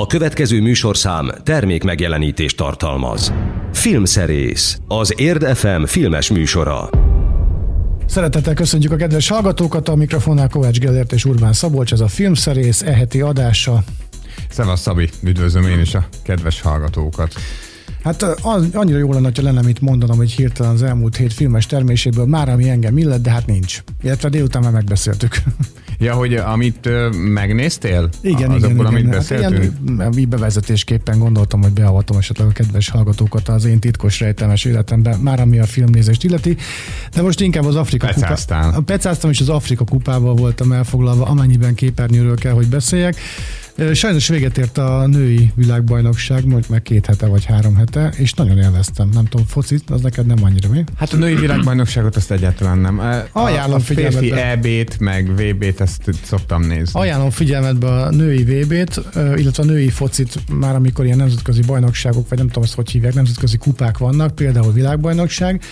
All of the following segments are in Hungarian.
A következő műsorszám termék megjelenítést tartalmaz. Filmszerész, az Érd FM filmes műsora. Szeretettel köszöntjük a kedves hallgatókat, a mikrofonnál Kovács Gellért és Urbán Szabolcs, ez a Filmszerész eheti adása. Szevasz Szabi, üdvözlöm én is a kedves hallgatókat. Hát az, annyira jó lenne, ha lenne mit mondanom, hogy hirtelen az elmúlt hét filmes terméséből már ami engem illet, de hát nincs. Illetve délután már megbeszéltük. Ja, hogy amit uh, megnéztél? Igen, Azokból, igen, amit igen. beszéltünk? Hát ilyen, bevezetésképpen gondoltam, hogy beavatom esetleg a kedves hallgatókat az én titkos rejtelmes életemben, már ami a filmnézést illeti. De most inkább az Afrika Pecáztál. kupa. Pecáztam, és az Afrika kupával voltam elfoglalva, amennyiben képernyőről kell, hogy beszéljek. Sajnos véget ért a női világbajnokság, mondjuk meg két hete vagy három hete, és nagyon élveztem. Nem tudom, focit, az neked nem annyira mi? Hát a női világbajnokságot azt egyáltalán nem. A, Ajánlom a férfi. EB-t, meg VB-t, ezt szoktam nézni. Ajánlom figyelmetbe a női VB-t, illetve a női focit, már amikor ilyen nemzetközi bajnokságok, vagy nem tudom azt, hogy hívják, nemzetközi kupák vannak, például világbajnokság,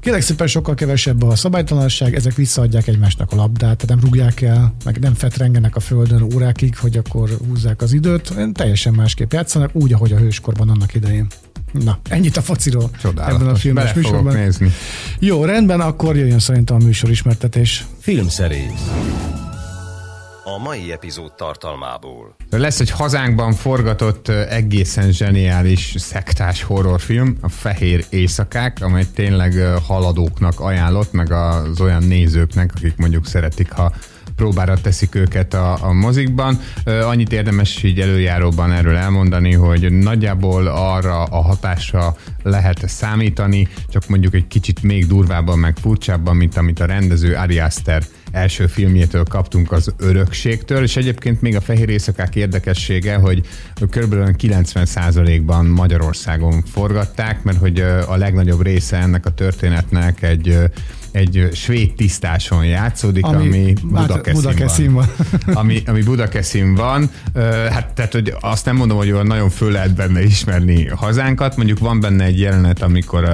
Kérlek szépen sokkal kevesebb a szabálytalanság, ezek visszaadják egymásnak a labdát, tehát nem rúgják el, meg nem fetrengenek a földön órákig, hogy akkor húzzák az időt, teljesen másképp játszanak, úgy, ahogy a hőskorban annak idején. Na, ennyit a fociról Csodálatos. ebben a filmes Bele műsorban. nézni. Jó, rendben, akkor jöjjön szerintem a műsorismertetés. Filmszerész. A mai epizód tartalmából. Lesz egy hazánkban forgatott egészen zseniális szektás horrorfilm, a Fehér Éjszakák, amely tényleg haladóknak ajánlott, meg az olyan nézőknek, akik mondjuk szeretik, ha próbára teszik őket a, a mozikban. Annyit érdemes így előjáróban erről elmondani, hogy nagyjából arra a hatásra lehet számítani, csak mondjuk egy kicsit még durvábban, meg furcsábban, mint amit a rendező Ari Aster első filmjétől kaptunk az örökségtől, és egyébként még a Fehér Éjszakák érdekessége, hogy kb. 90%-ban Magyarországon forgatták, mert hogy a legnagyobb része ennek a történetnek egy egy svéd tisztáson játszódik, ami, ami Budakeszin, Budakeszin van. van. ami, ami Budakeszin van. Hát tehát, hogy azt nem mondom, hogy nagyon föl lehet benne ismerni hazánkat. Mondjuk van benne egy jelenet, amikor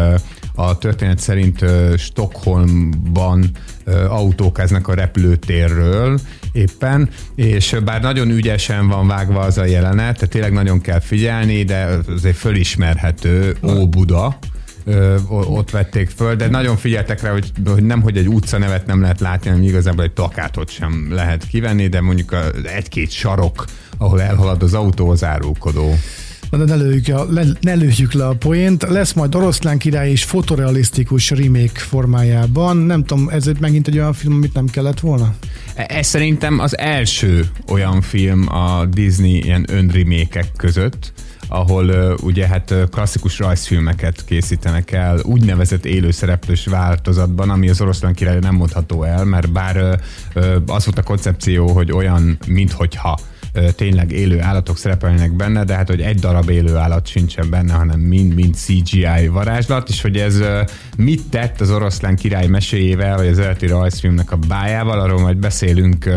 a történet szerint Stockholmban autókáznak a repülőtérről éppen, és bár nagyon ügyesen van vágva az a jelenet, tehát tényleg nagyon kell figyelni, de azért fölismerhető Ó Buda, ö, ott vették föl, de nagyon figyeltek rá, hogy, hogy nem, hogy egy utca nevet nem lehet látni, hanem igazából egy plakátot sem lehet kivenni, de mondjuk egy-két sarok, ahol elhalad az autó, az árulkodó. De ne lőjük, a, le, ne lőjük le a poént. Lesz majd Oroszlán király és fotorealisztikus remake formájában. Nem tudom, ez megint egy olyan film, amit nem kellett volna? E- Ez szerintem az első olyan film a Disney ilyen önrimékek között, ahol ugye hát klasszikus rajzfilmeket készítenek el úgynevezett élőszereplős változatban, ami az oroszlán király nem mondható el, mert bár az volt a koncepció, hogy olyan, minthogyha tényleg élő állatok szerepelnek benne, de hát, hogy egy darab élő állat sincsen benne, hanem mind-mind CGI varázslat, és hogy ez mit tett az oroszlán király meséjével, vagy az eredeti rajzfilmnek a bájával, arról majd beszélünk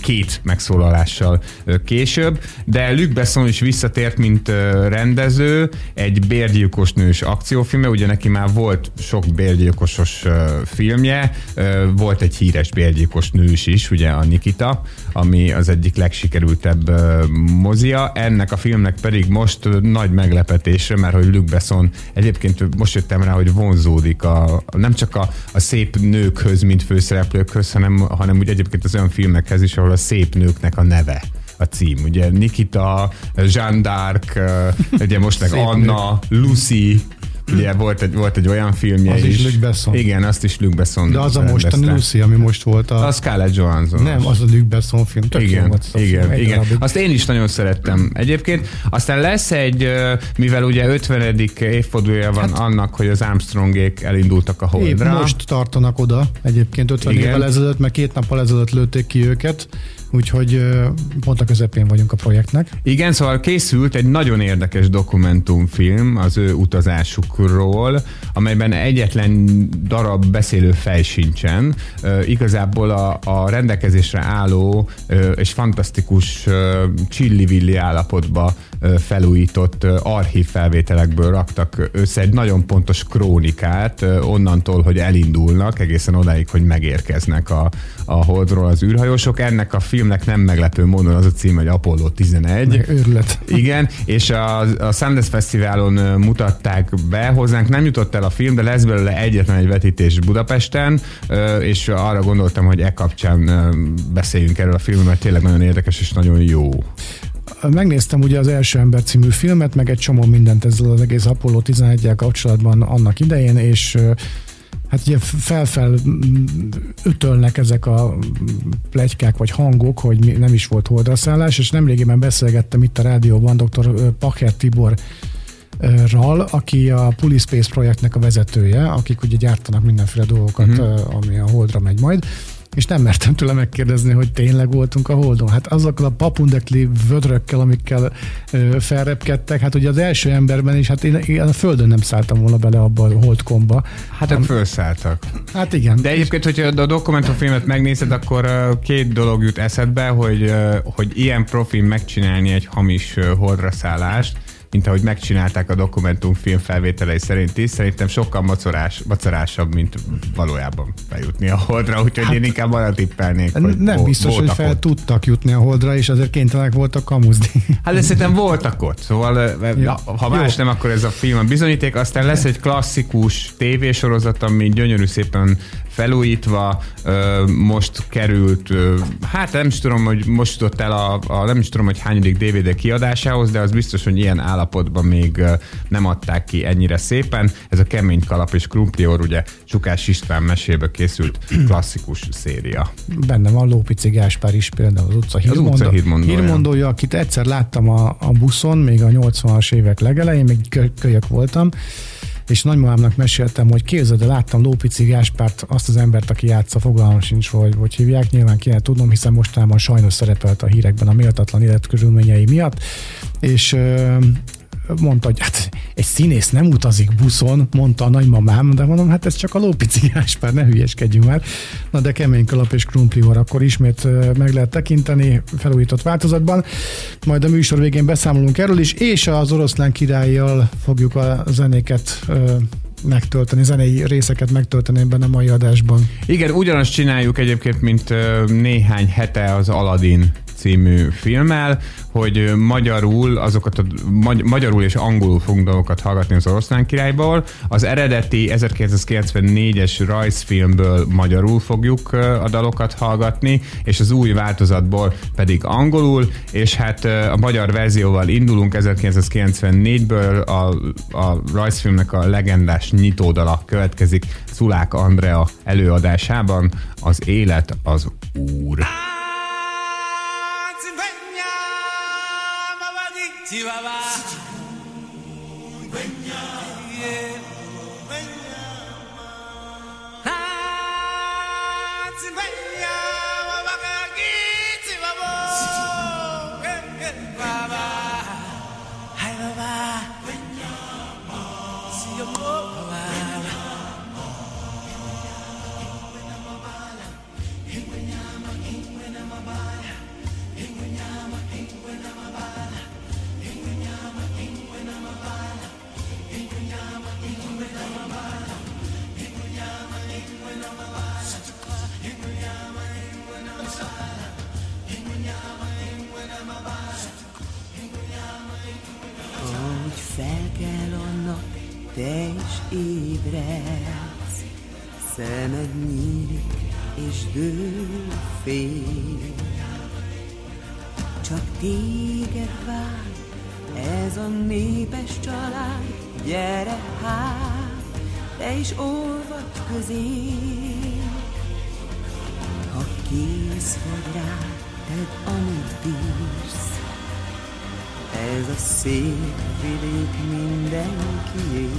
két megszólalással később, de Luc Besson is visszatért, mint rendező, egy bérgyilkos nős akciófilme, ugye neki már volt sok bérgyilkosos filmje, volt egy híres bérgyilkos nős is, ugye a Nikita, ami az egyik legsikerültebb ö, mozia. Ennek a filmnek pedig most nagy meglepetésre, mert hogy Luc Besson egyébként most jöttem rá, hogy vonzódik a, nem csak a, a szép nőkhöz, mint főszereplőkhöz, hanem, hanem úgy egyébként az olyan filmekhez is, ahol a szép nőknek a neve a cím. Ugye Nikita, Jeanne d'Arc, ugye most meg Anna, Lucy, Ugye volt egy, volt egy olyan filmje Az is is. Luc Besson. Igen, azt is Luc Besson De az a mostani Lucy, ami most volt a... A Scarlett Johansson. Nem, az a Luc Besson film. Tök igen, volt az igen, film, egy igen. darabig. Azt én is nagyon szerettem egyébként. Aztán lesz egy, mivel ugye 50. évfordulója van hát, annak, hogy az Armstrongék elindultak a Épp Holdra. most tartanak oda, egyébként 50 Igen. évvel ezelőtt, mert két nappal ezelőtt lőtték ki őket, úgyhogy pont a közepén vagyunk a projektnek. Igen, szóval készült egy nagyon érdekes dokumentumfilm az ő utazásukról, amelyben egyetlen darab beszélő fej sincsen. Igazából a, a rendelkezésre álló és fantasztikus csillivilli állapotba felújított archív felvételekből raktak össze egy nagyon pontos krónikát, onnantól, hogy elindulnak, egészen odáig, hogy megérkeznek a, a Holdról az űrhajósok. Ennek a filmnek nem meglepő módon az a cím, hogy Apollo 11. Őrület. Igen, és a, a Sundance Fesztiválon mutatták be, hozzánk nem jutott el a film, de lesz belőle egyetlen egy vetítés Budapesten, és arra gondoltam, hogy e kapcsán beszéljünk erről a filmről, mert tényleg nagyon érdekes és nagyon jó. Megnéztem ugye az Első Ember című filmet, meg egy csomó mindent ezzel az egész Apollo 11 kapcsolatban annak idején, és hát ugye felfel ötölnek ezek a plegykák vagy hangok, hogy nem is volt holdraszállás, és nemrégiben beszélgettem itt a rádióban dr. Pacher Tibor Ral, aki a Pulispace projektnek a vezetője, akik ugye gyártanak mindenféle dolgokat, uh-huh. ami a Holdra megy majd és nem mertem tőle megkérdezni, hogy tényleg voltunk a Holdon. Hát azokkal a papundekli vödrökkel, amikkel ö, felrepkedtek, hát ugye az első emberben is, hát én, én a Földön nem szálltam volna bele abba a holdkomba. Hát ők felszálltak. Hát igen. De egyébként, hogyha a dokumentumfilmet megnézed, akkor két dolog jut eszedbe, hogy, hogy ilyen profin megcsinálni egy hamis holdra szállást, mint ahogy megcsinálták a dokumentumfilm felvételei szerint is, szerintem sokkal macorás, macorásabb, mint valójában bejutni a holdra, úgyhogy hát, én inkább arra tippelnék, hogy Nem vo- biztos, hogy fel ott. tudtak jutni a holdra, és azért kénytelenek voltak kamuzni. Hát de szerintem voltak ott, szóval ja, ha más jó. nem, akkor ez a film a bizonyíték, aztán lesz egy klasszikus tévésorozat, ami gyönyörű szépen felújítva, most került, hát nem is tudom, hogy most jutott el a, a nem is tudom, hogy hányadik DVD kiadásához, de az biztos, hogy ilyen állapotban még nem adták ki ennyire szépen. Ez a Kemény Kalap és Krumplior, ugye Csukás István mesébe készült klasszikus széria. Benne van Lópici Gáspár is például az utca hírmondó, az utca hírmondója. hírmondója, akit egyszer láttam a, a buszon, még a 80-as évek legelején, még kölyök voltam, és nagymamámnak meséltem, hogy képzeld, de láttam Lópici Gáspárt, azt az embert, aki játsza, fogalmam sincs, hogy, hogy hívják, nyilván kéne tudnom, hiszen mostában sajnos szerepelt a hírekben a méltatlan életkörülményei miatt, és mondta, hogy hát egy színész nem utazik buszon, mondta a nagymamám, de mondom, hát ez csak a Lópici Gáspár, ne hülyeskedjünk már. Na de kemény kalap és krumplihor akkor ismét meg lehet tekinteni felújított változatban. Majd a műsor végén beszámolunk erről is, és az oroszlán királlyal fogjuk a zenéket megtölteni, zenei részeket megtölteni ebben a mai adásban. Igen, ugyanazt csináljuk egyébként, mint néhány hete az Aladdin című filmmel, hogy magyarul azokat a, magy- magyarul és angolul fogunk dolgokat hallgatni az oroszlán királyból. Az eredeti 1994-es rajzfilmből magyarul fogjuk a dalokat hallgatni, és az új változatból pedig angolul, és hát a magyar verzióval indulunk 1994-ből a, a rajzfilmnek a legendás nyitódala következik Szulák Andrea előadásában, az élet az úr. Sí. Te is olvad közé. Ha kész vagy rá, tedd, amit bírsz, ez a szép vidék mindenkié.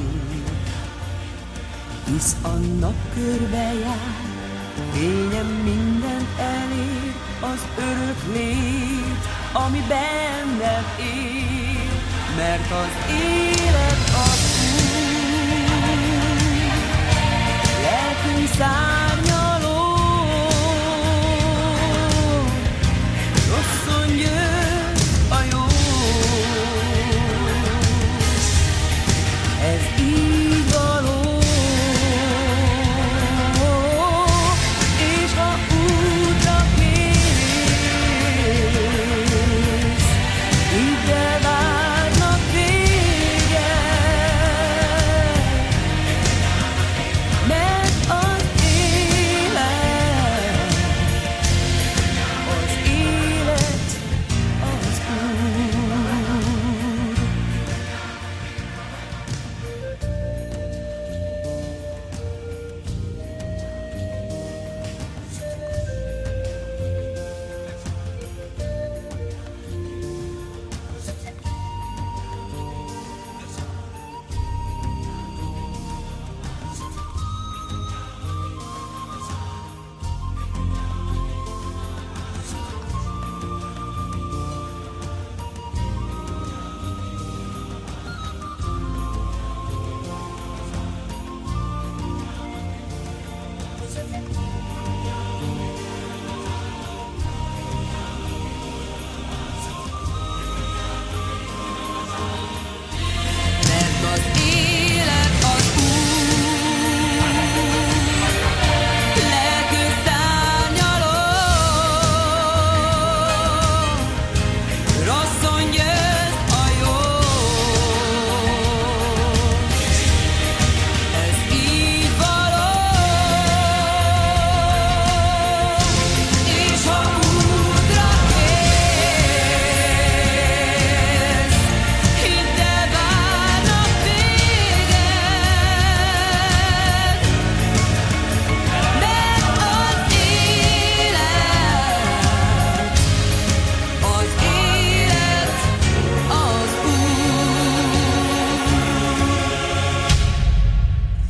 Hisz a nap körbe jár, fényem mindent elér, az örök lét, ami bennem él, mert az élet side.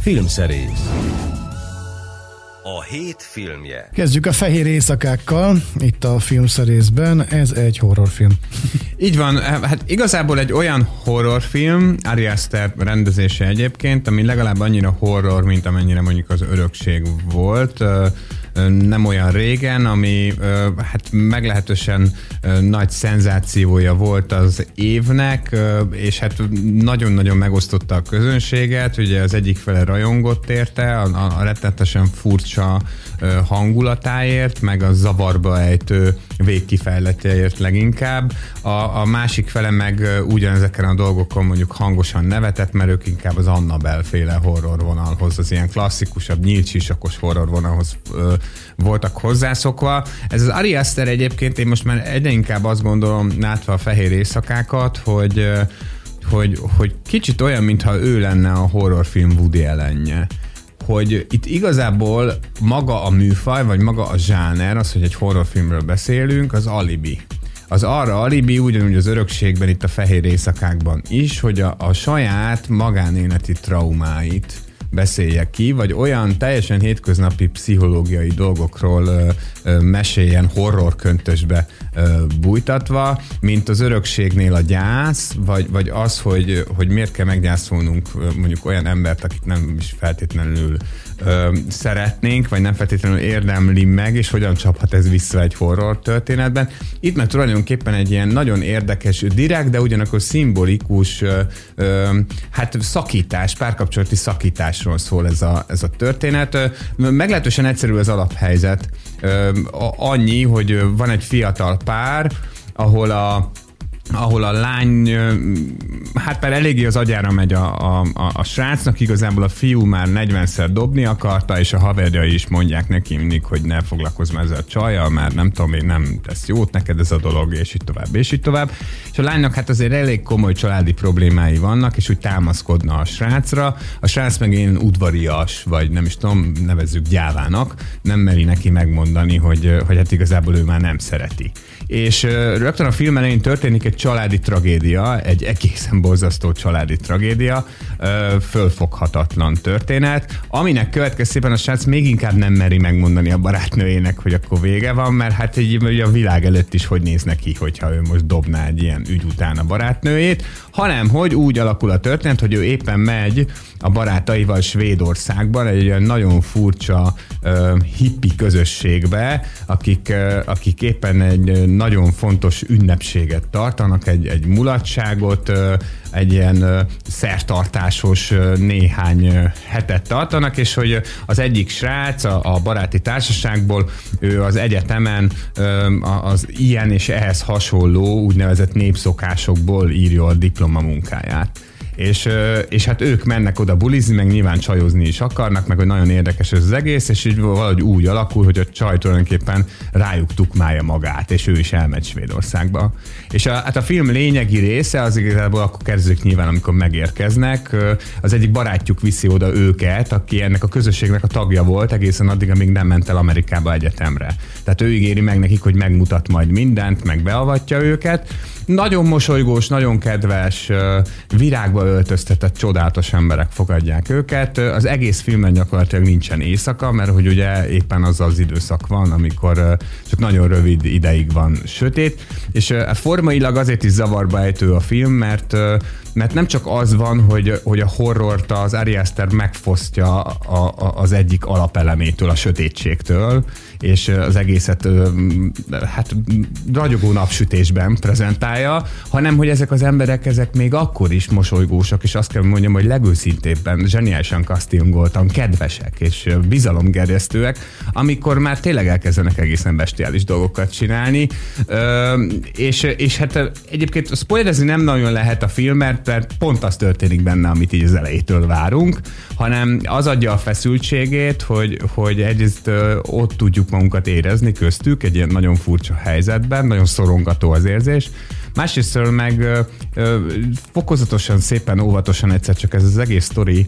Filmszerész. A hét filmje. Kezdjük a fehér éjszakákkal, itt a filmszerészben. Ez egy horrorfilm. Így van, hát igazából egy olyan horrorfilm, Ari Aster rendezése egyébként, ami legalább annyira horror, mint amennyire mondjuk az örökség volt nem olyan régen, ami hát meglehetősen nagy szenzációja volt az évnek, és hát nagyon-nagyon megosztotta a közönséget, ugye az egyik fele rajongott érte, a, a rettenetesen furcsa hangulatáért, meg a zavarba ejtő végkifejletéért leginkább. A, a másik fele meg ugyanezeken a dolgokon mondjuk hangosan nevetett, mert ők inkább az Annabel féle horror vonalhoz, az ilyen klasszikusabb, nyílcsisakos horror vonalhoz ö, voltak hozzászokva. Ez az Ari Aster egyébként, én most már egyre inkább azt gondolom, látva a fehér éjszakákat, hogy hogy, hogy kicsit olyan, mintha ő lenne a horrorfilm Woody ellenje hogy itt igazából maga a műfaj, vagy maga a zsáner, az, hogy egy horrorfilmről beszélünk, az alibi. Az arra alibi, ugyanúgy az örökségben, itt a fehér éjszakákban is, hogy a, a saját magánéleti traumáit beszélje ki, vagy olyan teljesen hétköznapi pszichológiai dolgokról ö, ö, meséljen horrorköntösbe ö, bújtatva, mint az örökségnél a gyász, vagy, vagy az, hogy, hogy miért kell meggyászolnunk mondjuk olyan embert, akit nem is feltétlenül ö, szeretnénk, vagy nem feltétlenül érdemli meg, és hogyan csaphat ez vissza egy horror történetben. Itt meg tulajdonképpen egy ilyen nagyon érdekes, direkt, de ugyanakkor szimbolikus ö, ö, hát szakítás, párkapcsolati szakításról szól ez a, ez a történet. Meglehetősen egyszerű az alaphelyzet. Ö, annyi, hogy van egy fiatal pár, ahol a ahol a lány, hát már eléggé az agyára megy a, a, a, a srácnak, igazából a fiú már 40-szer dobni akarta, és a haverjai is mondják neki mindig, hogy ne foglalkozz már ezzel a csajjal, mert nem tudom, még nem tesz jót neked ez a dolog, és így tovább, és így tovább. És a lánynak hát azért elég komoly családi problémái vannak, és úgy támaszkodna a srácra. A srác meg én udvarias, vagy nem is tudom, nevezzük gyávának, nem meri neki megmondani, hogy, hogy hát igazából ő már nem szereti. És rögtön a film elején történik egy családi tragédia, egy egészen borzasztó családi tragédia, fölfoghatatlan történet, aminek következtében a srác még inkább nem meri megmondani a barátnőjének, hogy akkor vége van, mert hát egy, ugye a világ előtt is hogy néz neki, hogyha ő most dobná egy ilyen ügy után a barátnőjét, hanem hogy úgy alakul a történet, hogy ő éppen megy a barátaival Svédországban egy olyan nagyon furcsa hippi közösségbe, akik, akik éppen egy nagyon fontos ünnepséget tartanak, egy, egy mulatságot, egy ilyen szertartásos néhány hetet tartanak, és hogy az egyik srác a, a baráti társaságból, ő az egyetemen az ilyen és ehhez hasonló úgynevezett népszokásokból írja a diplomamunkáját és, és hát ők mennek oda bulizni, meg nyilván csajozni is akarnak, meg hogy nagyon érdekes ez az egész, és így valahogy úgy alakul, hogy a csaj tulajdonképpen rájuk tukmálja magát, és ő is elmegy Svédországba. És a, hát a film lényegi része az igazából akkor kezdődik nyilván, amikor megérkeznek. Az egyik barátjuk viszi oda őket, aki ennek a közösségnek a tagja volt egészen addig, amíg nem ment el Amerikába egyetemre. Tehát ő ígéri meg nekik, hogy megmutat majd mindent, meg beavatja őket. Nagyon mosolygós, nagyon kedves, virágba öltöztetett csodálatos emberek fogadják őket. Az egész filmben gyakorlatilag nincsen éjszaka, mert hogy ugye éppen az az időszak van, amikor csak nagyon rövid ideig van sötét, és formailag azért is zavarba ejtő a film, mert mert nem csak az van, hogy, hogy a horrort az Ari Aster megfosztja a, a, az egyik alapelemétől, a sötétségtől, és az egészet hát ragyogó napsütésben prezentálja, hanem hogy ezek az emberek, ezek még akkor is mosolygósak, és azt kell mondjam, hogy legőszintébben zseniálisan castingoltan, kedvesek és bizalomgerjesztőek, amikor már tényleg elkezdenek egészen bestiális dolgokat csinálni, és, és hát egyébként spoilerezni nem nagyon lehet a film, mert mert pont az történik benne, amit így az elejétől várunk, hanem az adja a feszültségét, hogy, hogy egyrészt ott tudjuk magunkat érezni köztük, egy ilyen nagyon furcsa helyzetben, nagyon szorongató az érzés, másrészt meg fokozatosan, szépen, óvatosan egyszer csak ez az egész sztori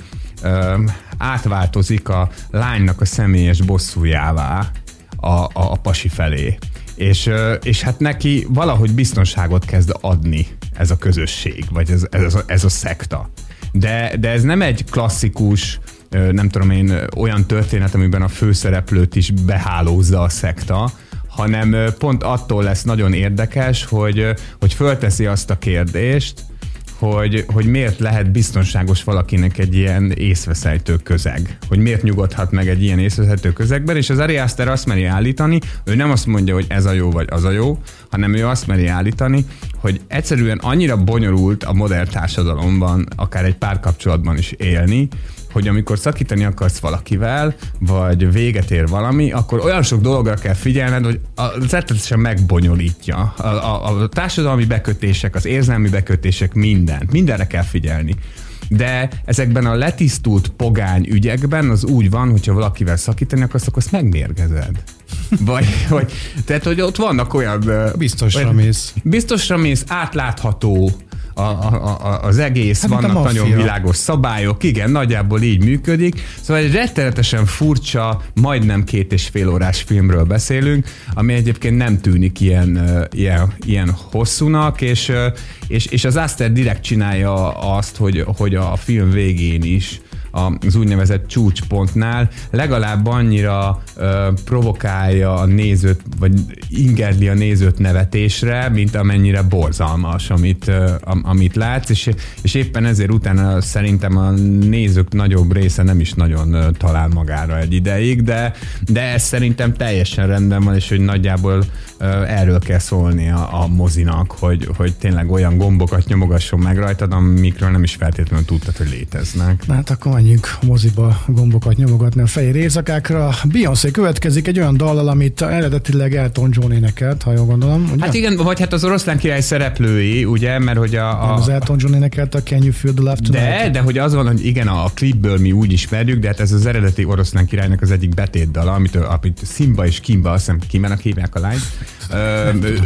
átváltozik a lánynak a személyes bosszújává a, a, a pasi felé. És, és hát neki valahogy biztonságot kezd adni ez a közösség, vagy ez, ez, a, ez a szekta. De, de ez nem egy klasszikus nem tudom én, olyan történet, amiben a főszereplőt is behálózza a szekta, hanem pont attól lesz nagyon érdekes, hogy, hogy fölteszi azt a kérdést, hogy, hogy miért lehet biztonságos valakinek egy ilyen észveszejtő közeg. Hogy miért nyugodhat meg egy ilyen észveszejtő közegben, és az Ari Aster azt meri állítani, ő nem azt mondja, hogy ez a jó vagy az a jó, hanem ő azt meri állítani, hogy egyszerűen annyira bonyolult a modern társadalomban, akár egy párkapcsolatban is élni, hogy amikor szakítani akarsz valakivel, vagy véget ér valami, akkor olyan sok dologra kell figyelned, hogy az rettenetesen megbonyolítja. A, a, a társadalmi bekötések, az érzelmi bekötések, mindent. Mindenre kell figyelni. De ezekben a letisztult pogány ügyekben az úgy van, hogyha valakivel szakítani akarsz, akkor azt megmérgezed. Vagy, vagy, tehát, hogy ott vannak olyan... Biztosra olyan- mész. Biztosra mész, átlátható a, a, a, az egész, Hát, vannak nagyon világos szabályok, igen, nagyjából így működik. Szóval egy rettenetesen furcsa, majdnem két és fél órás filmről beszélünk, ami egyébként nem tűnik ilyen, ilyen, ilyen hosszúnak, és, és, és az Aster direkt csinálja azt, hogy, hogy a film végén is az úgynevezett csúcspontnál legalább annyira ö, provokálja a nézőt, vagy ingerli a nézőt nevetésre, mint amennyire borzalmas, amit, ö, am, amit látsz, és, és éppen ezért utána szerintem a nézők nagyobb része nem is nagyon ö, talál magára egy ideig, de, de ez szerintem teljesen rendben van, és hogy nagyjából ö, erről kell szólni a, a mozinak, hogy, hogy tényleg olyan gombokat nyomogasson meg rajtad, amikről nem is feltétlenül tudtad, hogy léteznek. Hát akkor menjünk moziba gombokat nyomogatni a fehér éjszakákra. Beyoncé következik egy olyan dallal, amit eredetileg Elton John énekelt, ha jól gondolom. Ugye? Hát igen, vagy hát az oroszlán király szereplői, ugye, mert hogy a... Nem, a az Elton John énekelt a Can You Feel the Love Tonight? de, de hogy az van, hogy igen, a klipből mi úgy ismerjük, de hát ez az eredeti oroszlán királynak az egyik betétdala, amit, amit Simba és Kimba, azt hiszem Kimenek hívják a lányt,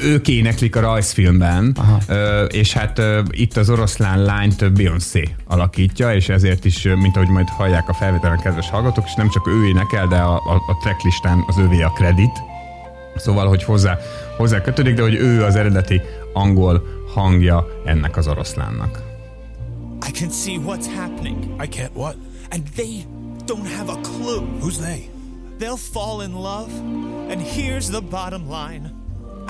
ők éneklik a rajzfilmben, ö, és hát itt az oroszlán lányt Beyoncé alakítja, és ezért is, mint ahogy majd hallják a felvételen kedves hallgatók, és nem csak ő énekel, de a, a, a tracklistán az övé a kredit, Szóval, hogy hozzá, hozzá kötődik, de hogy ő az eredeti angol hangja ennek az oroszlánnak. I can see what's happening. I can't what? And they don't have a clue. Who's they? They'll fall in love. And here's the bottom line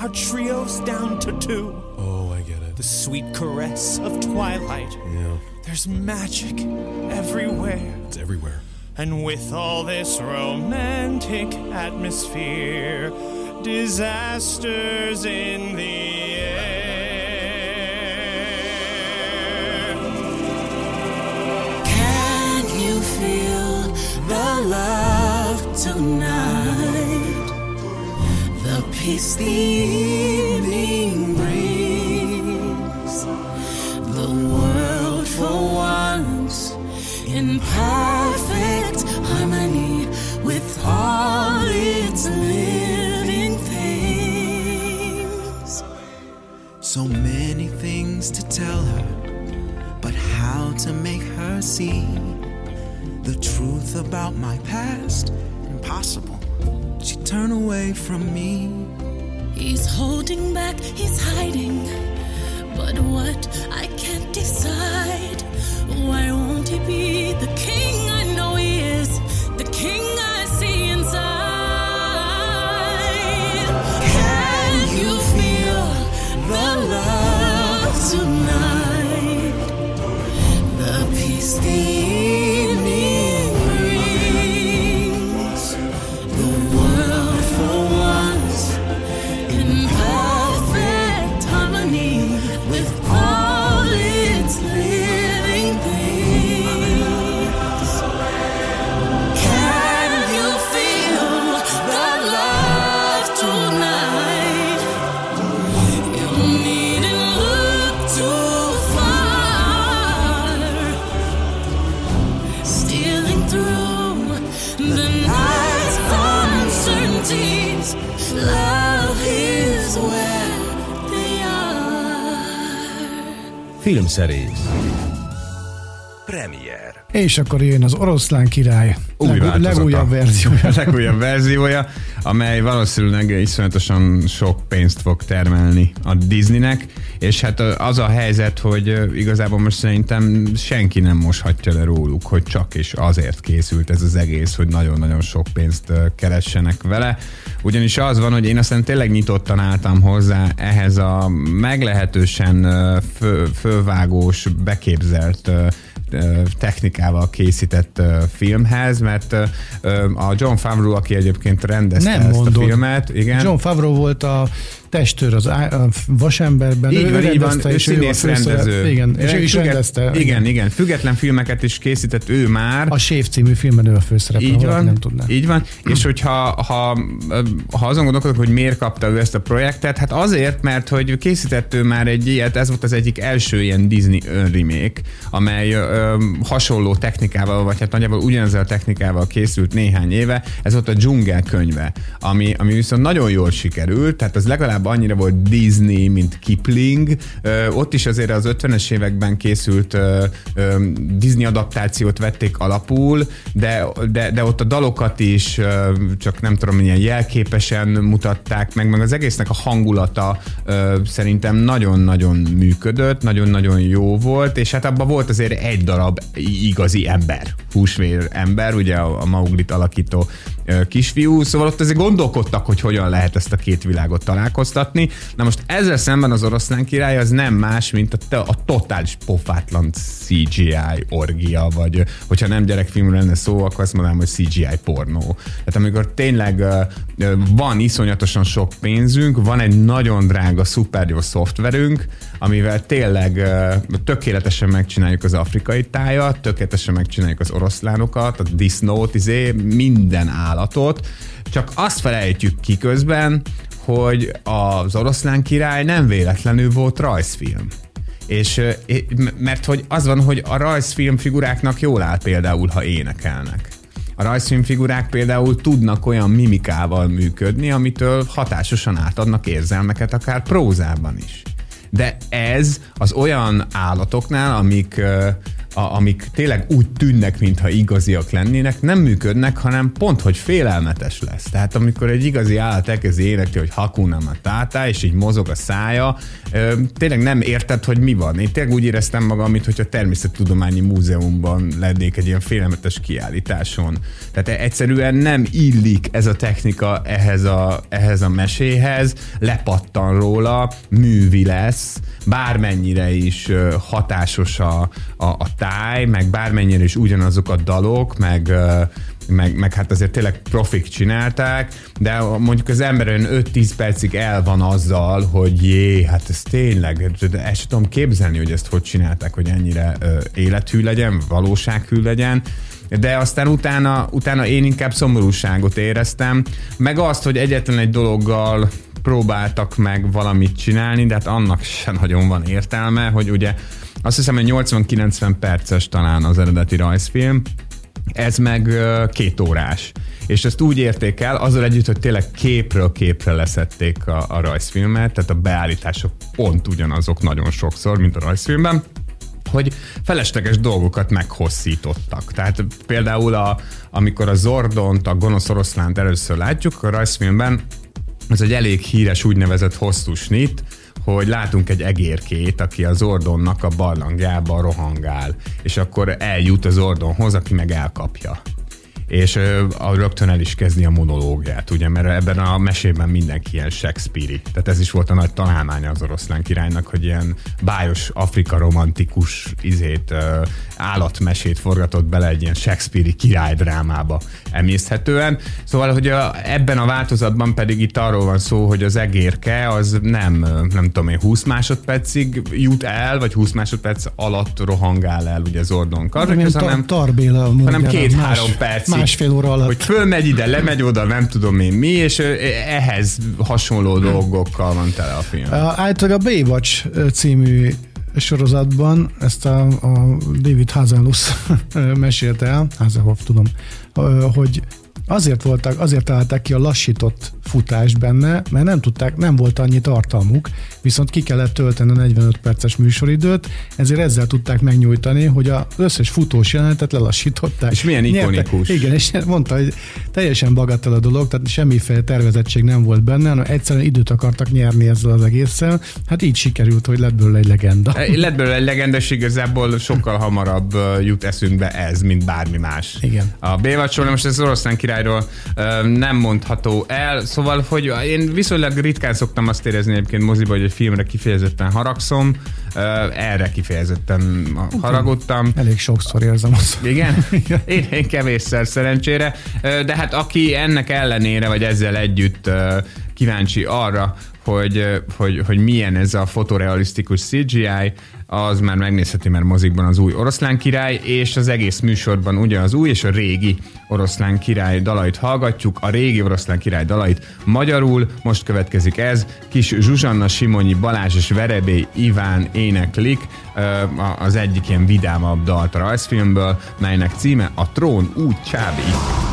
our trio's down to two. Oh, I get it. The sweet caress of twilight. Yeah, There's magic everywhere. it's everywhere. And with all this romantic atmosphere, disasters in the air. Can you feel the love tonight? Peace the evening brings. The world for once in perfect harmony with all its living things. So many things to tell her, but how to make her see the truth about my past? Impossible. She turned away from me. He's holding back, he's hiding. But what I can't decide. Why won't he be the king I know he is? The king I see inside. Can you feel the love tonight? The peace the Filmszerész. Premier. És akkor jön az oroszlán király Új legú- legújabb verziója. a legújabb verziója, amely valószínűleg iszonyatosan sok pénzt fog termelni a Disneynek, és hát az a helyzet, hogy igazából most szerintem senki nem moshatja le róluk, hogy csak és azért készült ez az egész, hogy nagyon-nagyon sok pénzt keressenek vele. Ugyanis az van, hogy én aztán tényleg nyitottan álltam hozzá ehhez a meglehetősen fő, fölvágós, beképzelt technikával készített filmhez, mert a John Favreau, aki egyébként rendezte Nem ezt mondod. a filmet, igen. John Favreau volt a testőr az á- a vasemberben. így van, így van, ő színész rendező. Igen, és ő is Függet- rendezte. Igen, igen, független filmeket is készített ő már. A Sév című filmben ő a főszereplő, Így van, nem tudná. így van. És hogyha ha, ha azon gondolkodok, hogy miért kapta ő ezt a projektet, hát azért, mert hogy készített ő már egy ilyet, ez volt az egyik első ilyen Disney önremake, amely ö, hasonló technikával, vagy hát nagyjából ugyanezzel a technikával készült néhány éve, ez volt a dzsungel könyve, ami, ami viszont nagyon jól sikerült, tehát az legalább annyira volt Disney, mint Kipling. Ott is azért az 50-es években készült Disney adaptációt vették alapul, de, de, de ott a dalokat is csak nem tudom, milyen jelképesen mutatták meg, meg az egésznek a hangulata szerintem nagyon-nagyon működött, nagyon-nagyon jó volt, és hát abban volt azért egy darab igazi ember, húsvér ember, ugye a, a Mauglit alakító kisfiú, szóval ott azért gondolkodtak, hogy hogyan lehet ezt a két világot találkoztatni. Na most ezzel szemben az oroszlán király az nem más, mint a, a totális pofátlan CGI orgia, vagy hogyha nem gyerekfilmről lenne szó, akkor azt mondanám, hogy CGI pornó. Tehát amikor tényleg van iszonyatosan sok pénzünk, van egy nagyon drága, szuper jó szoftverünk, amivel tényleg tökéletesen megcsináljuk az afrikai tájat, tökéletesen megcsináljuk az oroszlánokat, a disznót, izé, minden állatot, csak azt felejtjük ki közben, hogy az oroszlán király nem véletlenül volt rajzfilm. És mert hogy az van, hogy a rajzfilm figuráknak jól áll például, ha énekelnek. A rajzfilmfigurák például tudnak olyan mimikával működni, amitől hatásosan átadnak érzelmeket, akár prózában is. De ez az olyan állatoknál, amik, a, amik tényleg úgy tűnnek, mintha igaziak lennének, nem működnek, hanem pont, hogy félelmetes lesz. Tehát amikor egy igazi állat elkezdi énekelni, hogy Hakuna Matata, és így mozog a szája, ö, tényleg nem érted, hogy mi van. Én tényleg úgy éreztem magam, mintha a Természettudományi Múzeumban lennék egy ilyen félelmetes kiállításon. Tehát egyszerűen nem illik ez a technika ehhez a, ehhez a meséhez, lepattan róla, művi lesz, bármennyire is hatásos a, a, a táj, meg bármennyire is ugyanazok a dalok, meg, meg, meg hát azért tényleg profik csinálták, de mondjuk az ember olyan 5-10 percig el van azzal, hogy jé, hát ez tényleg, ezt sem tudom képzelni, hogy ezt hogy csinálták, hogy ennyire ö, élethű legyen, valósághű legyen, de aztán utána, utána én inkább szomorúságot éreztem, meg azt, hogy egyetlen egy dologgal próbáltak meg valamit csinálni, de hát annak sem nagyon van értelme, hogy ugye azt hiszem, hogy 80-90 perces talán az eredeti rajzfilm, ez meg két órás. És ezt úgy érték el, azzal együtt, hogy tényleg képről képre leszették a, a rajzfilmet, tehát a beállítások pont ugyanazok nagyon sokszor, mint a rajzfilmben, hogy felesleges dolgokat meghosszítottak. Tehát például a, amikor a Zordont, a gonosz oroszlánt először látjuk, a rajzfilmben ez egy elég híres úgynevezett hosszú snit, hogy látunk egy egérkét, aki az Zordonnak a barlangjába rohangál, és akkor eljut az Zordonhoz, aki meg elkapja és a, rögtön el is kezdi a monológiát, ugye, mert ebben a mesében mindenki ilyen shakespeare Tehát ez is volt a nagy találmánya az oroszlán királynak, hogy ilyen bájos Afrika romantikus izét, állatmesét forgatott bele egy ilyen Shakespeare-i királydrámába emészthetően. Szóval, hogy a, ebben a változatban pedig itt arról van szó, hogy az egérke az nem, nem tudom én, 20 másodpercig jut el, vagy 20 másodperc alatt rohangál el ugye Remélem, karnak, hanem tar- hanem két-három percig. Másfél óra alatt. Hogy fölmegy ide, lemegy oda, nem tudom én mi, és ö, ehhez hasonló dolgokkal van tele a film. Általában a Baywatch című sorozatban ezt a, a David Hazelus mesélte el, Hazelhoff tudom, hogy azért voltak, azért találták ki a lassított futást benne, mert nem tudták, nem volt annyi tartalmuk, viszont ki kellett tölteni a 45 perces műsoridőt, ezért ezzel tudták megnyújtani, hogy az összes futós jelenetet lelassították. És milyen ikonikus. Igen, és mondta, hogy teljesen bagatell a dolog, tehát semmiféle tervezettség nem volt benne, hanem egyszerűen időt akartak nyerni ezzel az egésszel. Hát így sikerült, hogy lett belőle egy legenda. Lett belőle egy legendes, igazából sokkal hamarabb jut eszünkbe ez, mint bármi más. Igen. A Bévacsról, most ez oroszlán királyról ö, nem mondható el, szóval, hogy én viszonylag ritkán szoktam azt érezni egyébként moziba, hogy egy filmre kifejezetten haragszom, erre kifejezetten haragudtam. Elég sokszor érzem azt. Igen? Én, én kevésszer szerencsére. De hát aki ennek ellenére, vagy ezzel együtt kíváncsi arra, hogy, hogy, hogy milyen ez a fotorealisztikus CGI, az már megnézheti már mozikban az új oroszlán király, és az egész műsorban ugye az új és a régi oroszlán király dalait hallgatjuk, a régi oroszlán király dalait magyarul, most következik ez, kis Zsuzsanna Simonyi Balázs és Verebély Iván éneklik az egyik ilyen vidámabb dalt a rajzfilmből, melynek címe A trón úgy csábít.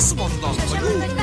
Ezt, ha azt mondom, hogy sosem ú,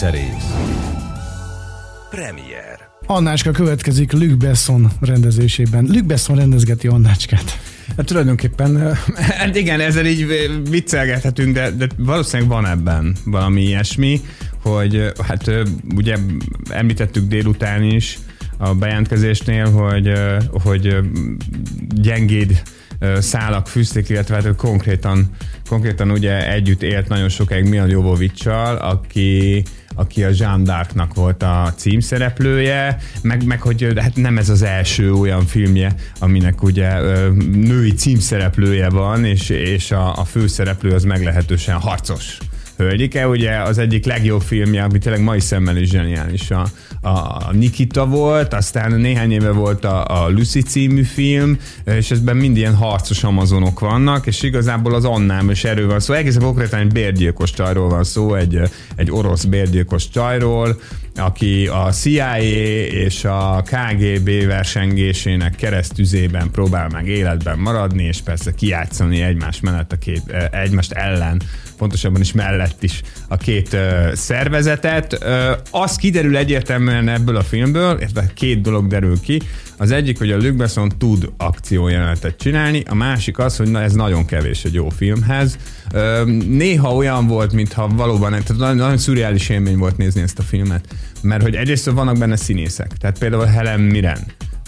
Filmszerész. Premier. Annácska következik Luc Besson rendezésében. Luc Besson rendezgeti Annácskát. Hát tulajdonképpen, ö, hát igen, ezzel így ö, viccelgethetünk, de, de valószínűleg van ebben valami ilyesmi, hogy ö, hát ugye említettük délután is a bejelentkezésnél, hogy, hogy gyengéd szálak fűzték, illetve hát konkrétan, konkrétan ugye együtt élt nagyon sokáig Milan Jovovicsal, aki aki a Jean d'Arcnak volt a címszereplője, meg, meg hogy hát nem ez az első olyan filmje, aminek ugye női címszereplője van, és, és a, a főszereplő az meglehetősen harcos hölgyike, ugye az egyik legjobb filmje, ami tényleg mai szemmel is zseniális, a, a, Nikita volt, aztán néhány éve volt a, a Lucy című film, és ezben mind ilyen harcos amazonok vannak, és igazából az Annám is erről van szó. Egészen konkrétan egy bérgyilkos csajról van szó, egy, egy orosz bérgyilkos csajról, aki a CIA és a KGB versengésének keresztüzében próbál meg életben maradni, és persze kijátszani egymás mellett a két, egymást ellen, pontosabban is mellett is a két szervezetet. Az kiderül egyértelműen ebből a filmből, illetve két dolog derül ki. Az egyik, hogy a Luc Besson tud akciójelenetet csinálni, a másik az, hogy na, ez nagyon kevés egy jó filmhez. Néha olyan volt, mintha valóban, tehát nagyon, nagyon szürreális élmény volt nézni ezt a filmet, mert hogy egyrészt vannak benne színészek, tehát például Helen Mirren,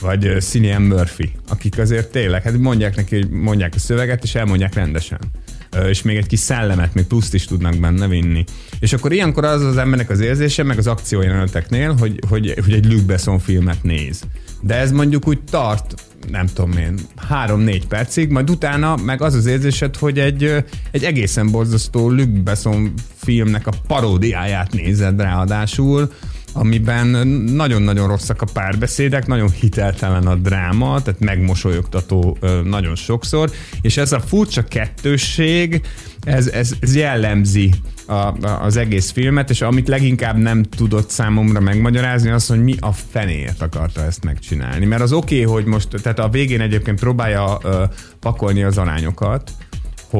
vagy Cillian Murphy, akik azért tényleg, hát mondják neki, mondják a szöveget, és elmondják rendesen és még egy kis szellemet, még pluszt is tudnak benne vinni. És akkor ilyenkor az az embernek az érzése, meg az akciójeleneteknél, hogy, hogy, hogy egy Luc Besson filmet néz. De ez mondjuk úgy tart, nem tudom én, három-négy percig, majd utána meg az az érzésed, hogy egy, egy egészen borzasztó Luc Besson filmnek a paródiáját nézed ráadásul, amiben nagyon-nagyon rosszak a párbeszédek, nagyon hiteltelen a dráma, tehát megmosolyogtató nagyon sokszor, és ez a furcsa kettősség, ez, ez, ez jellemzi a, a, az egész filmet, és amit leginkább nem tudott számomra megmagyarázni, az, hogy mi a fenéért akarta ezt megcsinálni. Mert az oké, okay, hogy most, tehát a végén egyébként próbálja ö, pakolni az arányokat,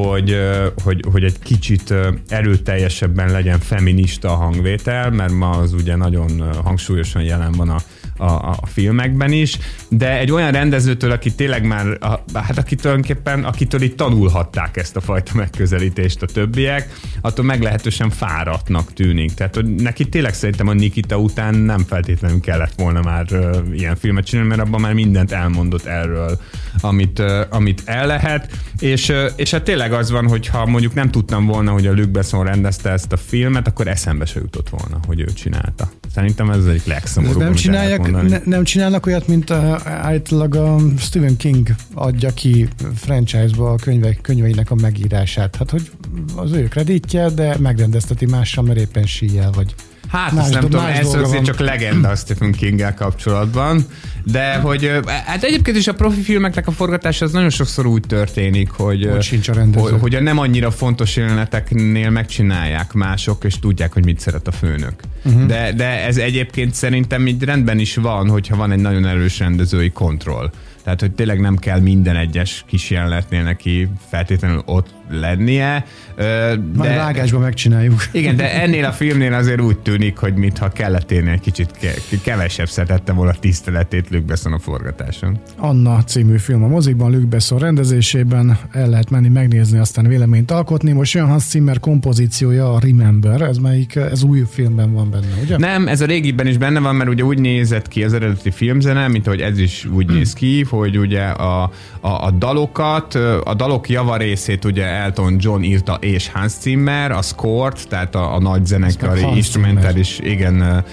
hogy, hogy, hogy egy kicsit erőteljesebben legyen feminista a hangvétel, mert ma az ugye nagyon hangsúlyosan jelen van a, a, a filmekben is, de egy olyan rendezőtől, aki tényleg már, a, hát aki tulajdonképpen, akitől itt tanulhatták ezt a fajta megközelítést a többiek, attól meglehetősen fáradtnak tűnik. Tehát hogy neki tényleg szerintem a Nikita után nem feltétlenül kellett volna már uh, ilyen filmet csinálni, mert abban már mindent elmondott erről, amit, uh, amit el lehet, és, uh, és hát tényleg az van, hogy ha mondjuk nem tudtam volna, hogy a Luc Besson rendezte ezt a filmet, akkor eszembe se jutott volna, hogy ő csinálta. Szerintem ez az egyik legszomorúbb, nem csinálják, mondani. ne, nem csinálnak olyat, mint a, általában a Stephen King adja ki franchise-ba a könyvek, könyveinek a megírását. Hát, hogy az ő kreditje, de megrendezteti mással, mert éppen síjel, vagy Hát Más azt nem do- tudom, ez azért csak legenda a Stephen king kapcsolatban, de hogy ö, hát egyébként is a profi filmeknek a forgatása az nagyon sokszor úgy történik, hogy, Ott sincs a rendező. hogy, hogy a nem annyira fontos jeleneteknél megcsinálják mások, és tudják, hogy mit szeret a főnök. Uh-huh. De, de ez egyébként szerintem így rendben is van, hogyha van egy nagyon erős rendezői kontroll. Tehát, hogy tényleg nem kell minden egyes kis jelenetnél neki feltétlenül ott lennie. ö, majd De, vágásban megcsináljuk. igen, de ennél a filmnél azért úgy tűnik, hogy mintha kellett érni egy kicsit ke- kevesebb szeretette volna tiszteletét Luke Besson a forgatáson. Anna című film a mozikban, Luc Besson rendezésében el lehet menni megnézni, aztán véleményt alkotni. Most jön Hans Zimmer kompozíciója, a Remember, ez melyik, ez új filmben van benne, ugye? Nem, ez a régiben is benne van, mert ugye úgy nézett ki az eredeti filmzene, mint ahogy ez is úgy néz ki, hogy ugye a, a, a dalokat, a dalok javarészét ugye Elton John írta és Hans Zimmer, a score-t, tehát a, a nagy zenekari instrumentális igen,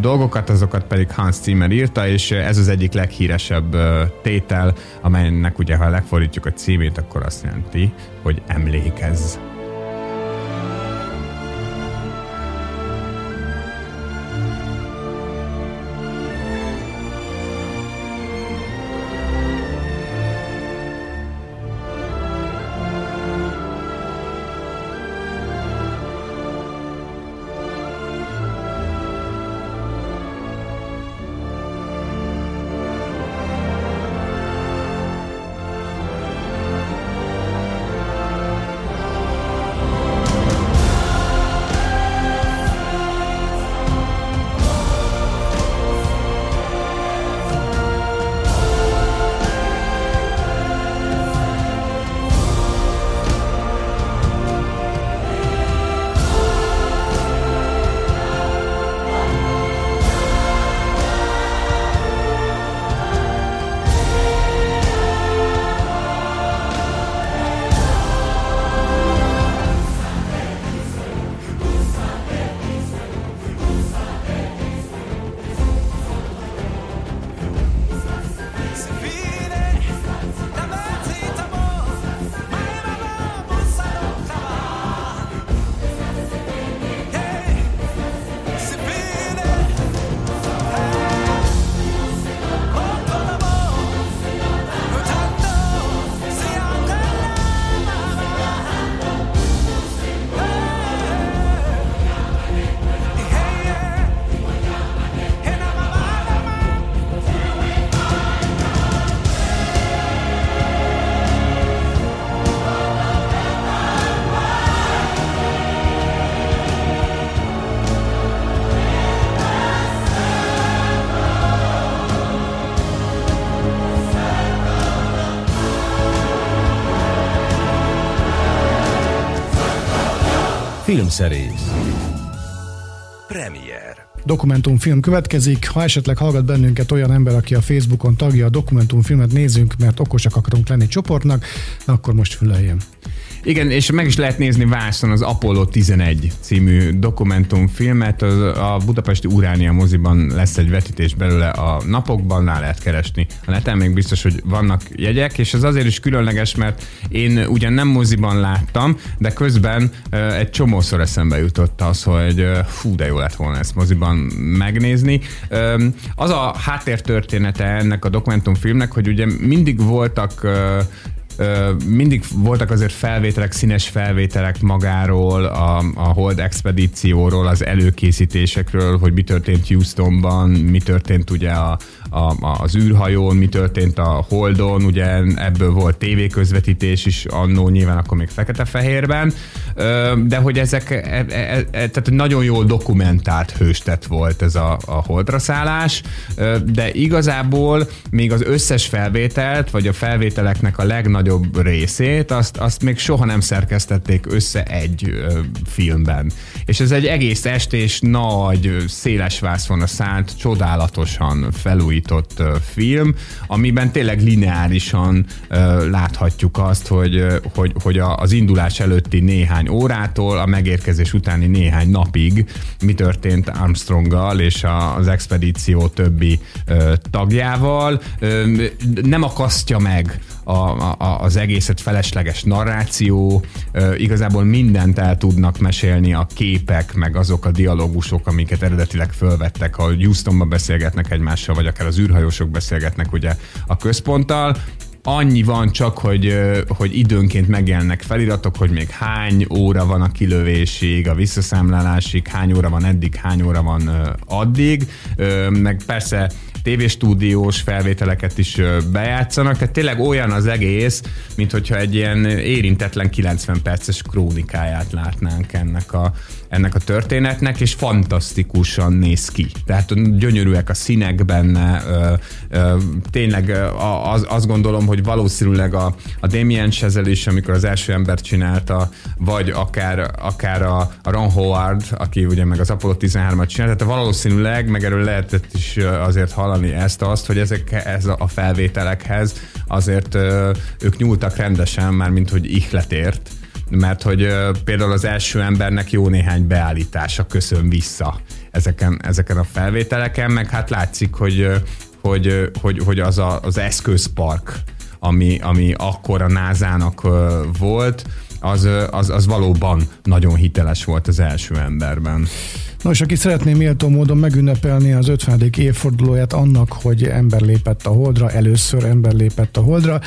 dolgokat, azokat pedig Hans Zimmer írta, és ez az egyik leghíresebb tétel, amelynek ugye, ha legfordítjuk a címét, akkor azt jelenti, hogy emlékezz. Filmszerész Premier Dokumentumfilm következik. Ha esetleg hallgat bennünket olyan ember, aki a Facebookon tagja a dokumentumfilmet nézünk, mert okosak akarunk lenni csoportnak, akkor most füleljen. Igen, és meg is lehet nézni Vászon az Apollo 11 című dokumentumfilmet. A Budapesti Uránia moziban lesz egy vetítés belőle a napokban, rá lehet keresni. A neten még biztos, hogy vannak jegyek, és ez azért is különleges, mert én ugyan nem moziban láttam, de közben egy csomószor eszembe jutott az, hogy uh, fú, de jó lett volna ezt moziban megnézni. Az a háttértörténete ennek a dokumentumfilmnek, hogy ugye mindig voltak mindig voltak azért felvételek, színes felvételek magáról, a, a Hold expedícióról, az előkészítésekről, hogy mi történt Houstonban, mi történt ugye a, a, az űrhajón, mi történt a Holdon, ugye ebből volt tévéközvetítés is annó, nyilván akkor még fekete-fehérben, de hogy ezek, e, e, e, tehát nagyon jól dokumentált hőstet volt ez a, a Holdra szállás, de igazából még az összes felvételt, vagy a felvételeknek a legnagyobb részét, azt, azt még soha nem szerkesztették össze egy filmben. És ez egy egész estés nagy, széles vászon a szánt, csodálatosan felújít alakított film, amiben tényleg lineárisan láthatjuk azt, hogy, hogy, hogy az indulás előtti néhány órától a megérkezés utáni néhány napig mi történt Armstronggal és az expedíció többi tagjával. Nem akasztja meg a, a, az egészet felesleges narráció, igazából mindent el tudnak mesélni a képek, meg azok a dialógusok, amiket eredetileg fölvettek, ha Houstonban beszélgetnek egymással, vagy akár az űrhajósok beszélgetnek ugye a központtal, annyi van csak, hogy, hogy időnként megjelennek feliratok, hogy még hány óra van a kilövésig, a visszaszámlálásig, hány óra van eddig, hány óra van addig, meg persze tévéstúdiós felvételeket is bejátszanak, tehát tényleg olyan az egész, mint hogyha egy ilyen érintetlen 90 perces krónikáját látnánk ennek a, ennek a történetnek, és fantasztikusan néz ki. Tehát gyönyörűek a színek benne, ö, ö, tényleg az, azt gondolom, hogy valószínűleg a, a Damien Chazelle is, amikor az első ember csinálta, vagy akár, akár a, a Ron Howard, aki ugye meg az Apollo 13-at csinálta, tehát valószínűleg, meg erről lehetett is azért hallani ezt azt, hogy ezek ez a felvételekhez azért ők nyúltak rendesen, már mint hogy ihletért, mert hogy például az első embernek jó néhány beállítása köszön vissza ezeken, ezeken a felvételeken, meg hát látszik, hogy, hogy, hogy, hogy az a, az eszközpark, ami, ami akkor a názának volt, az, az, az valóban nagyon hiteles volt az első emberben. Nos, aki szeretné méltó módon megünnepelni az 50. évfordulóját annak, hogy ember lépett a holdra, először ember lépett a holdra,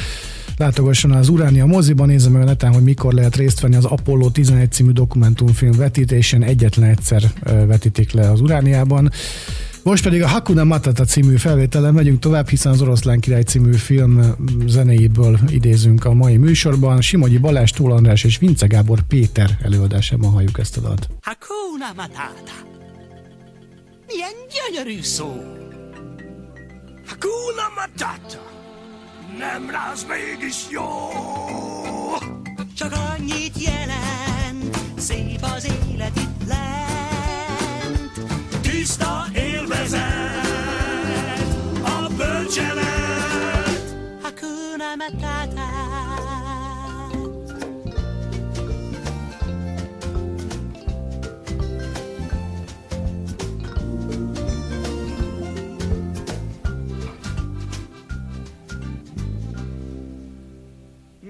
látogasson az Uránia moziban, nézze meg a neten, hogy mikor lehet részt venni az Apollo 11 című dokumentumfilm vetítésen, egyetlen egyszer vetítik le az Urániában. Most pedig a Hakuna Matata című felvételen megyünk tovább, hiszen az Oroszlán Király című film zenéjéből idézünk a mai műsorban. Simogyi Balázs, Túl András és Vince Gábor Péter előadásában halljuk ezt a dalt. Hakuna Matata. Milyen gyönyörű szó. Hakuna Matata. Nem ráz mégis jó. Csak annyit jelent, szép az élet itt lent. Tiszta élvezet, a bölcselet. Hakuna Matata.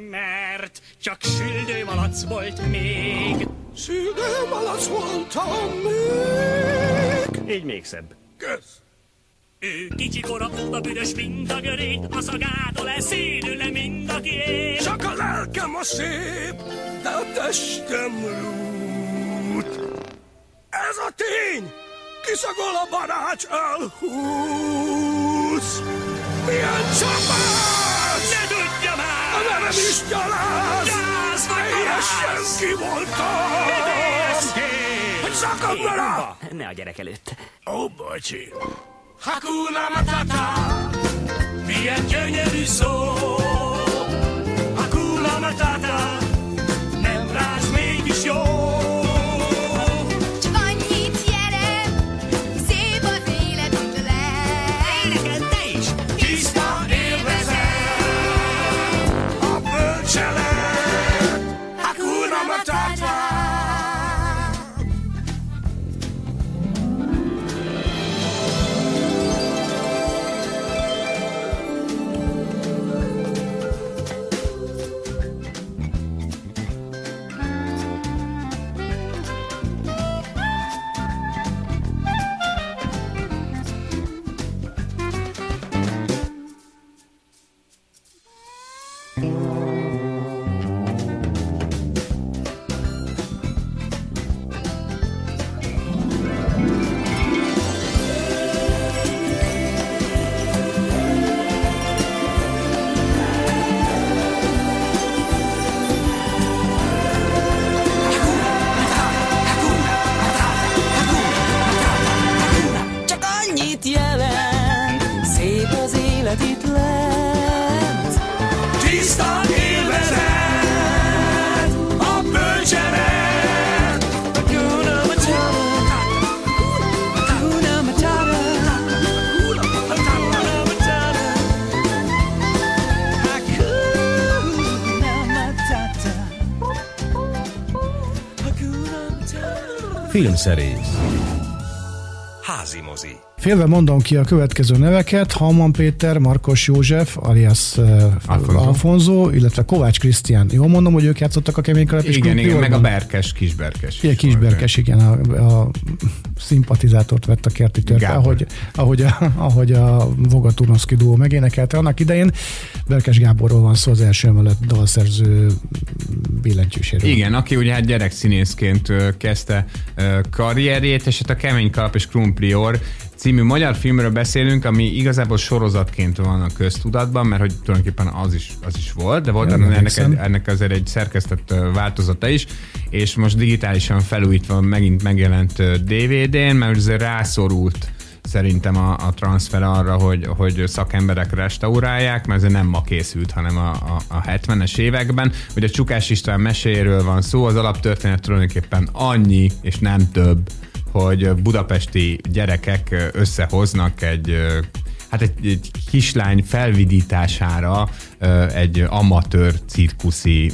Mert csak süldő malac volt még. Süldő malac voltam még. Így még szebb. Ő kicsi kora óta büdös, mint a görét, a szagától le mind a kiét. Csak a lelkem a szép, de a testem rút. Ez a tény, kiszagol a barács elhúz. Milyen csapás! Ne tudja A már! nevem is gyaláz! Gyász vagy Teljesen gyász! ki voltam! Hogy szakad vele! Ne a gyerek előtt. Ó, bocsi! Hakuna Matata, milyen gyönyörű szó! Hakuna Matata, nem ráz mégis jó! Filmszerész Házi mozi Félve mondom ki a következő neveket, Halman Péter, Markos József, alias uh, Alfonso. Alfonso, illetve Kovács Krisztián. Jól mondom, hogy ők játszottak a kemény kalap és Igen, igen, meg a berkes, kisberkes. Igen, Kisberkes, igen, a, a szimpatizátort vett a kerti Gábor. ahogy, ahogy, a, ahogy a Voga Turnoszki duó megénekelte annak idején. Berkes Gáborról van szó, az első emelet dalszerző billentyűséről. Igen, aki ugye hát gyerekszínészként kezdte karrierjét, és hát a Kemény Kalap és Krumplior című magyar filmről beszélünk, ami igazából sorozatként van a köztudatban, mert hogy tulajdonképpen az is, az is volt, de volt ennek, egy, ennek azért egy szerkesztett változata is, és most digitálisan felújítva megint megjelent DVD-n, mert azért rászorult szerintem a, a transfer arra, hogy, hogy szakemberek restaurálják, mert ez nem ma készült, hanem a, a, a 70-es években. Ugye Csukás István meséről van szó, az alaptörténet tulajdonképpen annyi, és nem több, hogy budapesti gyerekek összehoznak egy hát egy, egy kislány felvidítására egy amatőr cirkuszi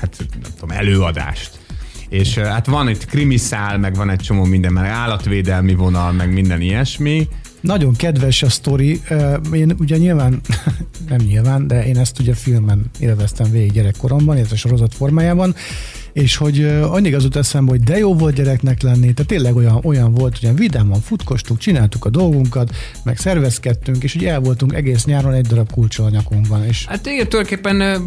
hát nem tudom, előadást. És hát van egy krimiszál, meg van egy csomó minden, meg állatvédelmi vonal, meg minden ilyesmi. Nagyon kedves a sztori. Én ugye nyilván, nem nyilván, de én ezt ugye filmen élveztem végig gyerekkoromban, illetve sorozat formájában, és hogy ö, annyira az jut eszembe, hogy de jó volt gyereknek lenni, tehát tényleg olyan, olyan volt, hogy vidáman futkostuk, csináltuk a dolgunkat, meg szervezkedtünk, és ugye el voltunk egész nyáron egy darab kulcsal a nyakunkban, és Hát igen, tulajdonképpen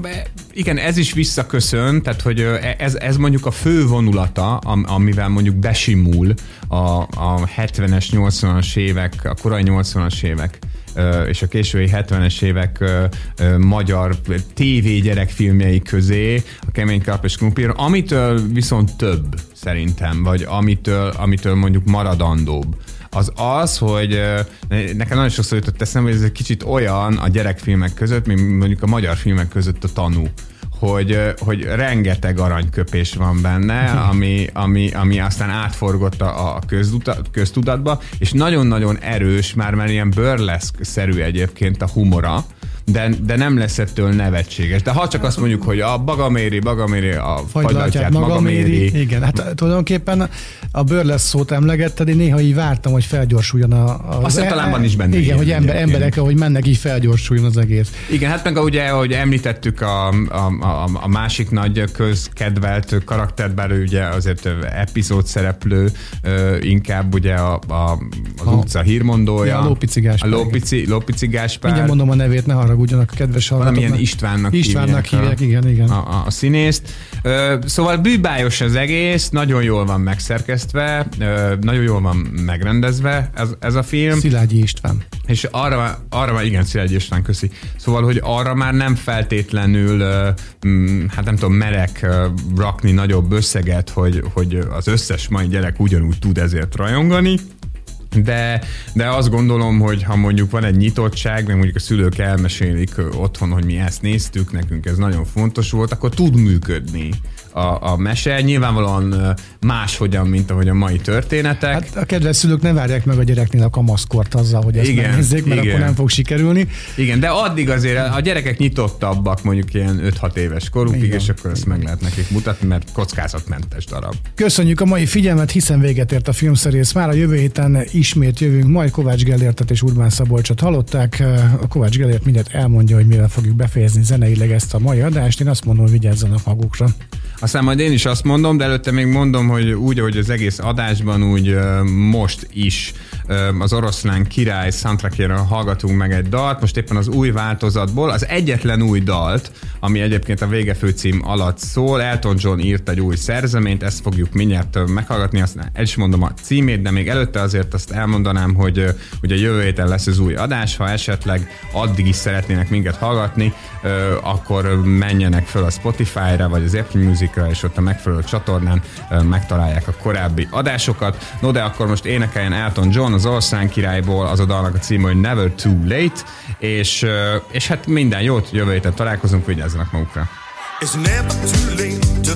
igen, ez is visszaköszön, tehát hogy ö, ez, ez mondjuk a fő vonulata, am- amivel mondjuk besimul a, a 70-es, 80-as évek, a korai 80-as évek és a késői 70-es évek magyar TV gyerekfilmjei közé, a Kemény Kalap és Krumpir, amitől viszont több szerintem, vagy amitől, amitől mondjuk maradandóbb. Az az, hogy nekem nagyon sokszor jutott eszembe, hogy ez egy kicsit olyan a gyerekfilmek között, mint mondjuk a magyar filmek között a tanú hogy, hogy rengeteg aranyköpés van benne, ami, ami, ami aztán átforgott a, a közduta, köztudatba, és nagyon-nagyon erős, már már ilyen burleszk-szerű egyébként a humora, de, de nem lesz ettől nevetséges. De ha csak azt mondjuk, hogy a bagaméri, bagaméri, a fagylatját magaméri, Igen, hát tulajdonképpen a burlesz szót emlegetted, én néha így vártam, hogy felgyorsuljon a... a Azt talán van is benne Igen, hogy ember, emberek, ahogy mennek, így felgyorsuljon az egész. Igen, hát meg ugye, ahogy említettük a, a, a, a másik nagy közkedvelt karaktert, bár ő ugye azért epizód szereplő, inkább ugye a, a, az A- utca hírmondója. Ja, a Lópici Gáspár, A Lópici, Lópici Gáspár. Mindjárt mondom a nevét, ne haragudjanak a kedves hallgatók. Valamilyen Istvánnak, Istvánnak hívják, igen, igen. A, a, a színészt. Ö, szóval bűbájos az egész, nagyon jól van megszerkesztve, ö, nagyon jól van megrendezve ez, ez a film. Szilágyi István. És arra, arra már, igen, Szilágyi István, köszi. Szóval, hogy arra már nem feltétlenül, ö, mm, hát nem tudom, merek ö, rakni nagyobb összeget, hogy, hogy az összes mai gyerek ugyanúgy tud ezért rajongani, de, de azt gondolom, hogy ha mondjuk van egy nyitottság, meg mondjuk a szülők elmesélik otthon, hogy mi ezt néztük, nekünk ez nagyon fontos volt, akkor tud működni a, a mese. Nyilvánvalóan máshogyan, mint ahogy a mai történetek. Hát a kedves szülők ne várják meg a gyereknél a kamaszkort azzal, hogy ezt Igen, megnézzék, mert igen. akkor nem fog sikerülni. Igen, de addig azért a gyerekek nyitottabbak mondjuk ilyen 5-6 éves korukig, Igen. és akkor ezt meg lehet nekik mutatni, mert kockázatmentes darab. Köszönjük a mai figyelmet, hiszen véget ért a filmszerész. Már a jövő héten ismét jövünk, majd Kovács Gellértet és Urbán Szabolcsot hallották. A Kovács Gellért mindjárt elmondja, hogy mivel fogjuk befejezni zeneileg ezt a mai adást. Én azt mondom, hogy vigyázzanak magukra. Aztán majd én is azt mondom, de előtte még mondom, hogy úgy, ahogy az egész adásban, úgy most is az oroszlán király soundtrackjára hallgatunk meg egy dalt, most éppen az új változatból, az egyetlen új dalt, ami egyébként a vége főcím alatt szól, Elton John írt egy új szerzeményt, ezt fogjuk mindjárt meghallgatni, aztán el is mondom a címét, de még előtte azért azt elmondanám, hogy ugye jövő héten lesz az új adás, ha esetleg addig is szeretnének minket hallgatni, akkor menjenek föl a Spotify-ra, vagy az Apple Music-ra, és ott a megfelelő csatornán megtalálják a korábbi adásokat. No, de akkor most énekeljen Elton John az Orszán királyból, az a dalnak a címe, hogy Never Too Late, és, és hát minden jót, jövő héten találkozunk, vigyázzanak magukra. It's never too late to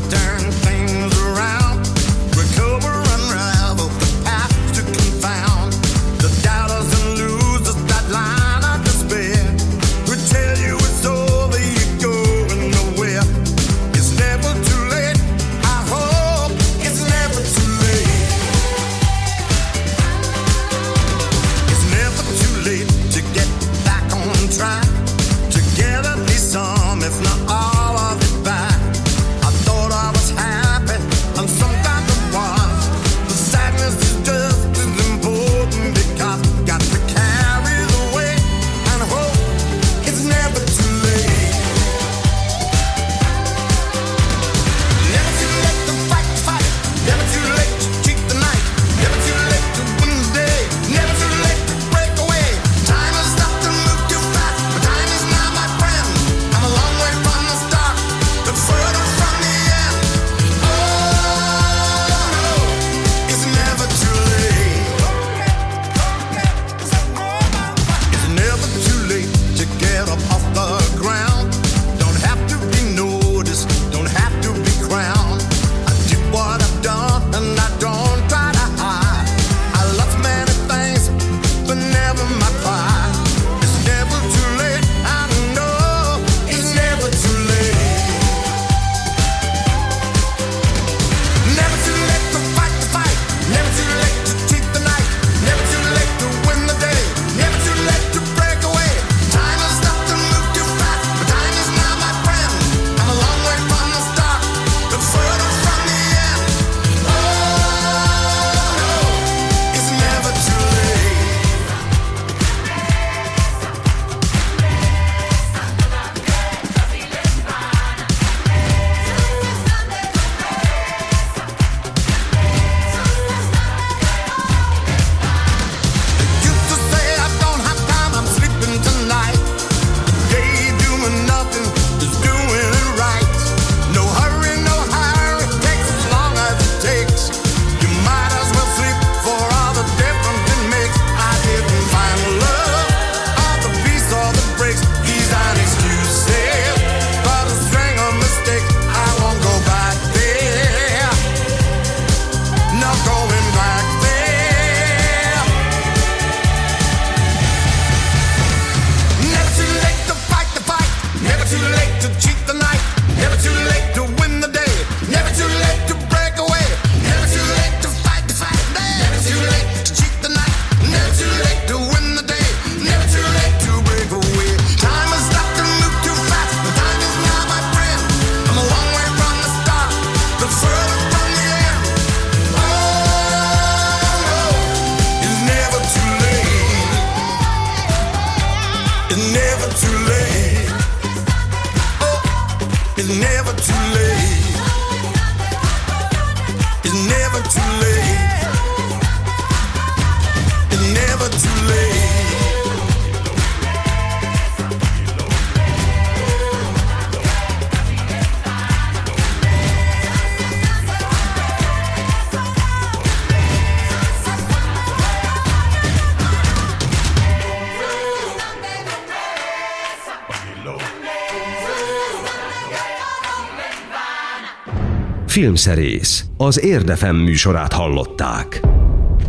Filmszerész, az Érdefem műsorát hallották.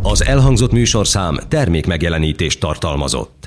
Az elhangzott műsorszám termék megjelenítést tartalmazott.